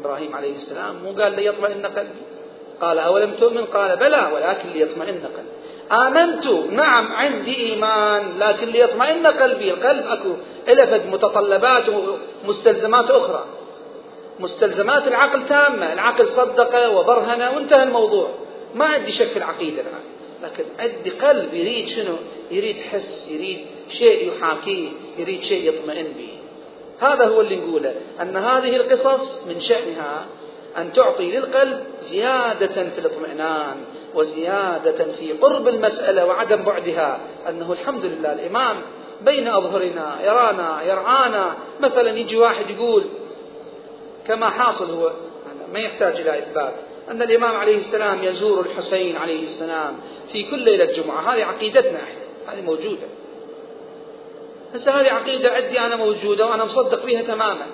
إبراهيم عليه السلام مو قال ليطمئن قلبي. قال أولم تؤمن؟ قال بلى ولكن ليطمئن قلبي. آمنت نعم عندي إيمان لكن ليطمئن قلبي. القلب أكو إلفت متطلبات ومستلزمات أخرى. مستلزمات العقل تامة. العقل صدق وبرهن وانتهى الموضوع. ما عندي شك في العقيدة الآن. لكن عندي قلب يريد شنو؟ يريد حس يريد شيء يحاكيه يريد شيء يطمئن به. هذا هو اللي نقوله. أن هذه القصص من شأنها أن تعطي للقلب زيادة في الاطمئنان وزيادة في قرب المسألة وعدم بعدها. أنه الحمد لله الإمام بين أظهرنا يرانا يرعانا. مثلا يجي واحد يقول كما حاصل هو ما يحتاج إلى إثبات. أن الإمام عليه السلام يزور الحسين عليه السلام في كل ليلة جمعة هذه عقيدتنا إحنا هذه موجودة. هسه هذه عقيدة عندي أنا موجودة وأنا مصدق بها تماما.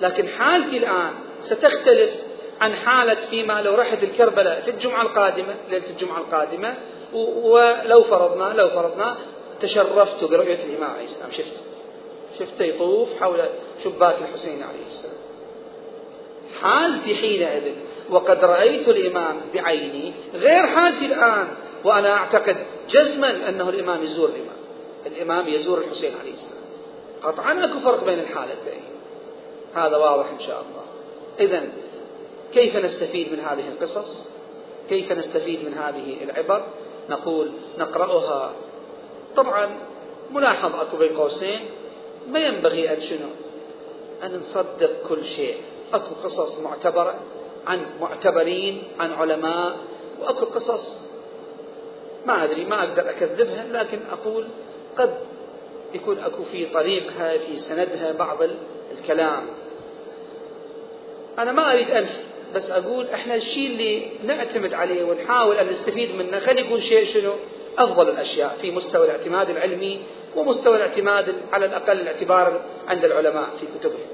لكن حالتي الآن ستختلف عن حالة فيما لو رحت الكربلاء في الجمعة القادمة ليلة الجمعة القادمة ولو فرضنا لو فرضنا تشرفت برؤية الإمام عليه السلام. شفت؟ شفته يطوف حول شباك الحسين عليه السلام. حالتي حينئذ وقد رأيت الإمام بعيني غير حالتي الآن. وأنا أعتقد جزما أنه الإمام يزور الإمام. الإمام يزور الحسين عليه السلام. قطعا أكو فرق بين الحالتين. هذا واضح إن شاء الله. إذا كيف نستفيد من هذه القصص؟ كيف نستفيد من هذه العبر؟ نقول نقرأها. طبعا ملاحظ أكو بين قوسين. ما ينبغي أن شنو؟ أن نصدق كل شيء. أكو قصص معتبرة عن معتبرين عن علماء وأكو قصص ما أدري ما أقدر أكذبها لكن أقول قد يكون أكو في طريقها في سندها بعض الكلام. أنا ما أريد أنف بس أقول إحنا الشيء اللي نعتمد عليه ونحاول أن نستفيد منه خلي يكون شيء شنو؟ أفضل الأشياء في مستوى الاعتماد العلمي ومستوى الاعتماد على الأقل الاعتبار عند العلماء في كتبهم.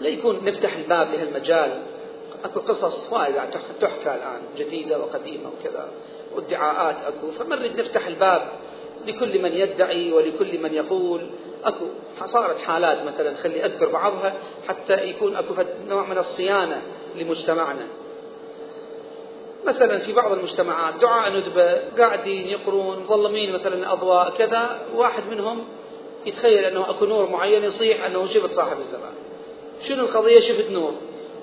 لا يكون نفتح الباب لهالمجال. أكو قصص وايد تحكى الآن جديدة وقديمة وكذا وادعاءات أكو. فما نريد نفتح الباب لكل من يدعي ولكل من يقول. أكو صارت حالات مثلا خلي أذكر بعضها حتى يكون أكو نوع من الصيانة لمجتمعنا. مثلا في بعض المجتمعات دعاء ندبة قاعدين يقرون مظلمين مثلا أضواء كذا؟ واحد منهم يتخيل أنه أكو نور معين يصيح أنه شفت صاحب الزمان. شنو القضية؟ شفت نور.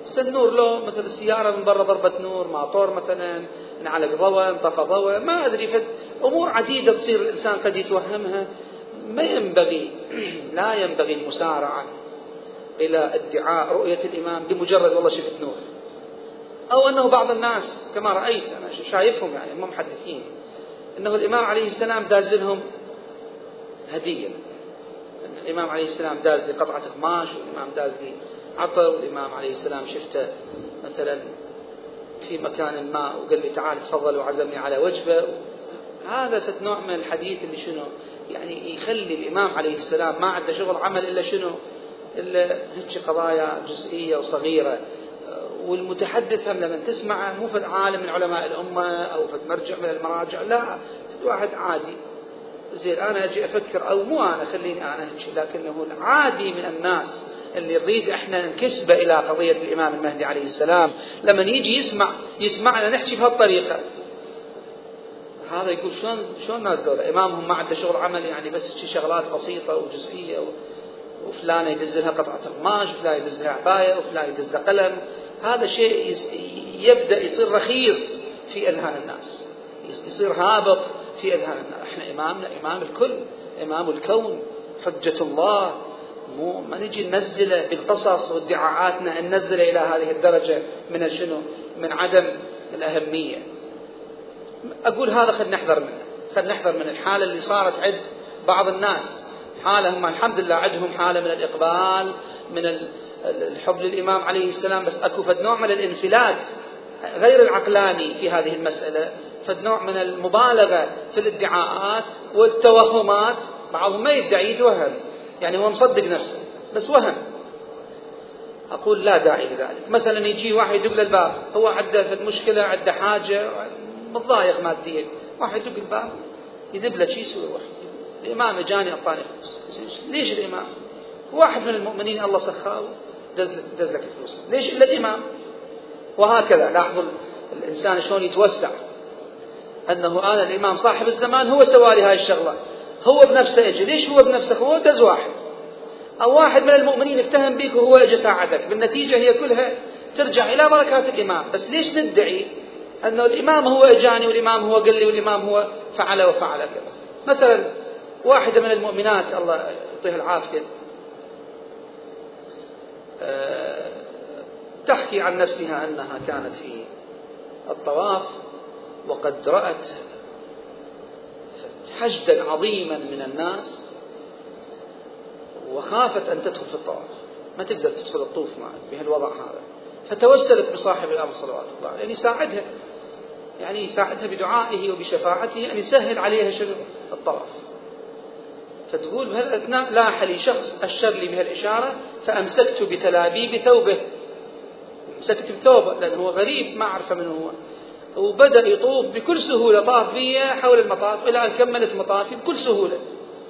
بس النور له مثل السياره من برا ضربت نور ماطور مثلا انعلق ضوء انطفى ضوء ما أدري فد أمور عديدة تصير الإنسان قد يتوهمها. ما ينبغي لا ينبغي المسارعة إلى ادعاء رؤية الإمام بمجرد والله شفت نور. أو أنه بعض الناس كما رأيت أنا شايفهم يعني هم محدثين أنه الإمام عليه السلام داز لهم هديه الإمام عليه السلام داز لي قطعة قماش والإمام داز لي عطر والإمام عليه السلام شفته مثلا في مكان ما وقال لي تعال تفضل وعزمني على وجبة هذا نوع من الحديث اللي شنو؟ يعني يخلي الإمام عليه السلام ما عنده شغل عمل إلا شنو؟ إلا هيك قضايا جزئية وصغيرة. والمتحدث هم لما تسمعه مو فد عالم من علماء الأمة أو فد مرجع من المراجع لا واحد عادي. زين أنا أجي أفكر أو مو أنا خليني أنا هيك لكنه العادي من الناس اللي نريد إحنا نكسبه إلى قضية الإمام المهدي عليه السلام. لما يجي يسمع يسمعنا نحكي بهالطريقة. هذا يقول شلون شلون الناس دول؟ إمامهم ما عنده شغل عمل يعني بس شي شغلات بسيطة وجزئية و... وفلانه يدز لها قطعة قماش وفلان يدز لها عباية وفلان يدز لها قلم. هذا شيء يس... يبدأ يصير رخيص في أذهان الناس. يصير هابط اذهان الناس إحنا امامنا إمام الكل إمام الكون حجة الله. مو ما نجي ننزله بالقصص وادعاءاتنا ننزله إلى هذه الدرجة من شنو؟ من عدم الأهمية. أقول هذا خلينا نحذر منه، خلينا نحذر من الحالة اللي صارت عند بعض الناس، حاله هم الحمد لله عندهم حالة من الإقبال من الحب للإمام عليه السلام. بس أكو فد نوع من الانفلات غير العقلاني في هذه المسألة، فد نوع من المبالغة في الادعاءات والتوهمات، بعضهم ما يدعي يتوهم، يعني هو مصدق نفسه بس وهم. أقول لا داعي لذلك. مثلا يجي واحد يدق للباب هو عنده في المشكلة عنده حاجة متضايق ماديا واحد يدق الباب يذب له شيء يسوي واحد. الإمام جاني أعطاني فلوس ليش الإمام؟ واحد من المؤمنين الله سخاه دز, لك الفلوس. ليش إلا الإمام؟ وهكذا. لاحظوا الإنسان شلون يتوسع. أنه أنا الإمام صاحب الزمان هو سوى لي هاي الشغلة. هو بنفسه اجى ليش هو بنفسه؟ هو دز واحد. أو واحد من المؤمنين افتهم بك وهو اجى ساعدك. بالنتيجة هي كلها ترجع إلى بركات الامام بس ليش ندعي انه الإمام هو إجاني والإمام هو قال لي والإمام هو فعل وفعل كذا؟ مثلا واحدة من المؤمنات الله يعطيها العافية آه، تحكي عن نفسها أنها كانت في الطواف. وقد رأت حشدا عظيما من الناس وخافت أن تدخل في الطواف. ما تقدر تدخل الطوف معه بهالوضع هذا. فتوسلت بصاحب الأمر صلوات الله يعني يساعدها. يعني يساعدها بدعائه وبشفاعته أن يسهل عليها شنو الطواف. فتقول بهالأثناء لاح لي شخص أشر لي بهالإشارة فأمسكت بتلابيب ثوبه. مسكت بثوبه لأنه هو غريب ما أعرف من هو. وبدأ يطوف بكل سهولة. طاف بي حول المطاف إلى أن كملت مطافي بكل سهولة.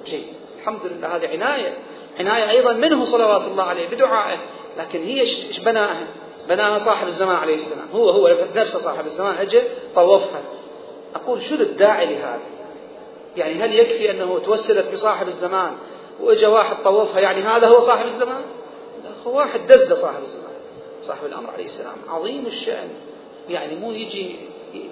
جيد. الحمد لله. هذه عناية. عناية أيضا منه صلوات الله عليه بدعائه. لكن هي إيش بناها؟ بناها صاحب الزمان عليه السلام. هو هو نفسه صاحب الزمان. أجى طوفها. أقول شنو الداعي لهذا؟ يعني هل يكفي أنه توسلت بصاحب الزمان وإجا واحد طوفها؟ يعني هذا هو صاحب الزمان؟ لا هو واحد دز صاحب الزمان. صاحب الأمر عليه السلام. عظيم الشأن. يعني مو يجي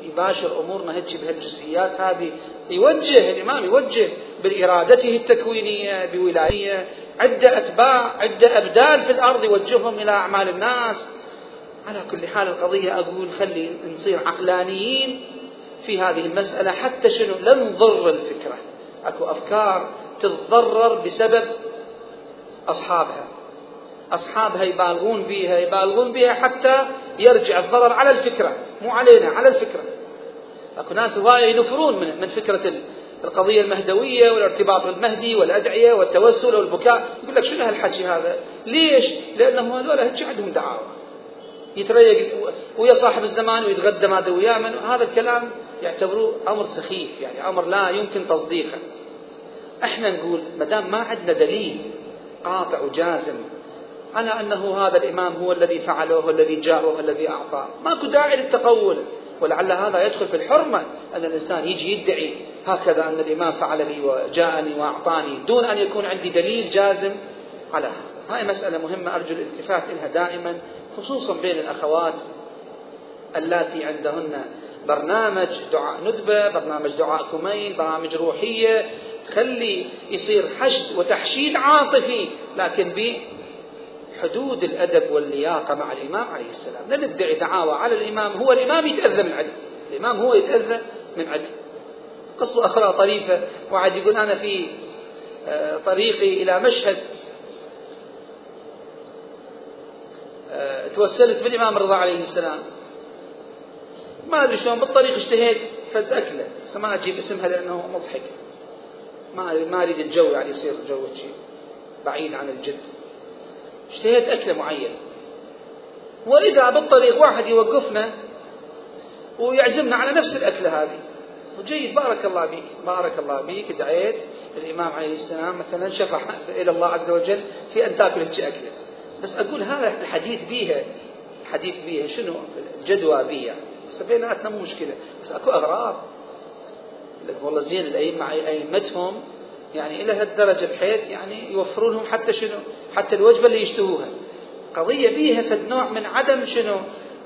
يباشر امورنا هيك بهالجزئيات هذه يوجه الامام يوجه بارادته التكوينيه بولايه عده اتباع عده ابدال في الأرض يوجههم إلى اعمال الناس على كل حال القضية أقول خلي نصير عقلانيين في هذه المسألة حتى شنو لا نضر الفكرة أكو أفكار تتضرر بسبب أصحابها أصحابها يبالغون بها يبالغون بها حتى يرجع الضرر على الفكرة مو علينا على الفكرة. أكو ناس هواية ينفرون من, من فكرة القضية المهدوية والارتباط بالمهدي والأدعية والتوسل والبكاء. يقول لك شنو هالحكي هذا؟ ليش؟ لأنهم هذول عندهم دعاوى. يتريق ويا صاحب الزمان ويتغدى ما أدري من. هذا الكلام يعتبروه أمر سخيف يعني أمر لا يمكن تصديقه. إحنا نقول ما دام ما عندنا دليل قاطع وجازم على أنه هذا الإمام هو الذي فعله هو الذي جاء هو الذي أعطاه. ماكو داعي للتقول. ولعل هذا يدخل في الحرمة أن الإنسان يجي يدعي هكذا أن الإمام فعل لي وجاءني وأعطاني دون أن يكون عندي دليل جازم على هذا. هاي مسألة مهمة أرجو الالتفات لها دائما خصوصا بين الأخوات اللاتي عندهن برنامج دعاء ندبة برنامج دعاء كميل برامج روحية. خلي يصير حشد وتحشيد عاطفي لكن بحدود الأدب واللياقة مع الإمام عليه السلام. لا ندعي دعاوى على الإمام. هو الإمام يتأذى من عدل. الإمام هو يتأذى من عدل. قصة أخرى طريفة. وعد يقول أنا في آه، طريقي إلى مشهد آه، توسلت بالإمام الرضا عليه السلام. ما أدري شلون بالطريق اشتهيت فد أكلة بس ما أجيب اسمها لأنه مضحك. ما ما أريد الجو يعني يصير جو بعيد عن الجد. اشتهيت أكلة معينة. وإذا بالطريق واحد يوقفنا ويعزمنا على نفس الأكلة هذه. وجيد بارك الله بك بارك الله بك دعيت الإمام عليه السلام مثلا شفع إلى الله عز وجل في أن تأكل هيك أكلة. بس أقول هذا الحديث بيها الحديث بيها شنو؟ الجدوى بيها بس بيناتنا مو مشكلة. بس أكو أغراض. لك والله زين الأئمة أئمتهم يعني إلى هالدرجة بحيث يعني يوفرون لهم حتى شنو؟ حتى الوجبة اللي يشتهوها. قضية فيها فد نوع من عدم شنو؟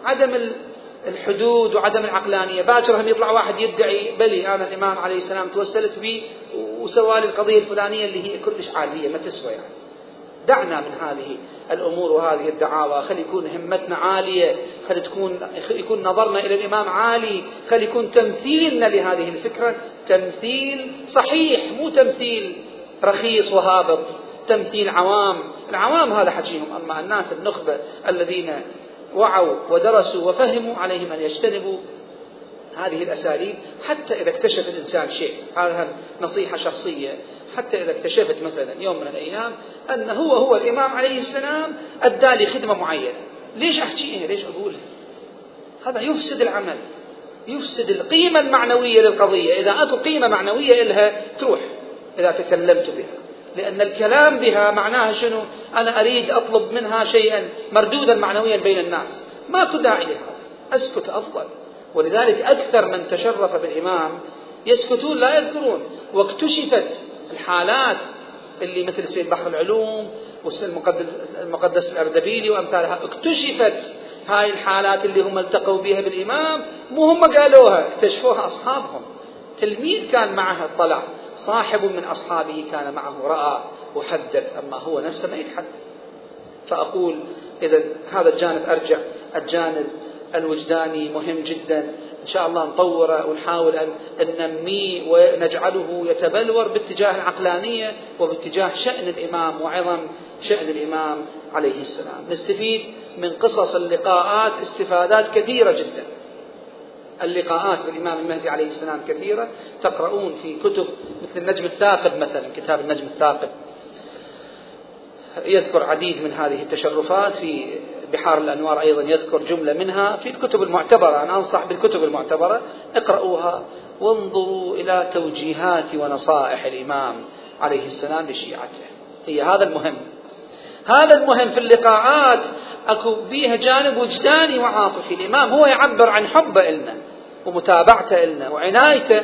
عدم الحدود وعدم العقلانية. باكر هم يطلع واحد يدعي بلي أنا الإمام عليه السلام توسلت بي وسوى لي القضية الفلانية اللي هي كلش عادية ما تسوى يعني. دعنا من هذه الأمور وهذه الدعاوى. خلي يكون همتنا عالية. خلي تكون يكون نظرنا إلى الإمام عالي. خلي يكون تمثيلنا لهذه الفكرة. تمثيل صحيح مو تمثيل رخيص وهابط. تمثيل عوام. العوام هذا حكيهم. أما الناس النخبة الذين وعوا ودرسوا وفهموا عليهم أن يجتنبوا هذه الأساليب. حتى إذا اكتشف الإنسان شيء. هذا نصيحة شخصية. حتى إذا اكتشفت مثلا يوم من الأيام أن هو هو الإمام عليه السلام أدى لي خدمة معينة. ليش أحكيها ليش أقولها؟ هذا يفسد العمل يفسد القيمة المعنوية للقضية. إذا أكو قيمة معنوية إلها تروح إذا تكلمت بها. لأن الكلام بها معناها شنو؟ أنا أريد أطلب منها شيئا مردودا معنويا بين الناس. ماكو داعي لهذا. أسكت أفضل. ولذلك أكثر من تشرف بالإمام يسكتون لا يذكرون. واكتشفت الحالات اللي مثل سيد بحر العلوم والمقدس الأردبيلي وأمثالها. اكتشفت هاي الحالات اللي هم التقوا بها بالإمام مو هم قالوها اكتشفوها أصحابهم. تلميذ كان معه طلع صاحب من أصحابه كان معه رأى وحدث أما هو نفسه ما يتحدث. فأقول إذا هذا الجانب أرجع. الجانب الوجداني مهم جدا. إن شاء الله نطوره ونحاول أن ننميه ونجعله يتبلور باتجاه العقلانية وباتجاه شأن الإمام وعظم شأن الإمام عليه السلام. نستفيد من قصص اللقاءات استفادات كثيرة جدا. اللقاءات بالإمام المهدي عليه السلام كثيرة. تقرؤون في كتب مثل النجم الثاقب مثلا كتاب النجم الثاقب. يذكر عديد من هذه التشرفات في بحار الأنوار أيضا يذكر جملة منها في الكتب المعتبرة. أنا أنصح بالكتب المعتبرة. اقرأوها. وانظروا إلى توجيهات ونصائح الإمام عليه السلام لشيعته. هي هذا المهم. هذا المهم في اللقاءات. أكو بيها جانب وجداني وعاطفي. الإمام هو يعبر عن حبه لنا ومتابعته لنا وعنايته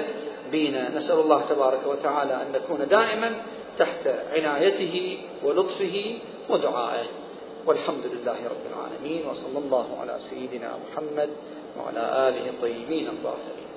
بنا. نسأل الله تبارك وتعالى أن نكون دائما تحت عنايته ولطفه ودعائه. والحمد لله رب العالمين وصلى الله على سيدنا محمد وعلى آله الطيبين الطاهرين.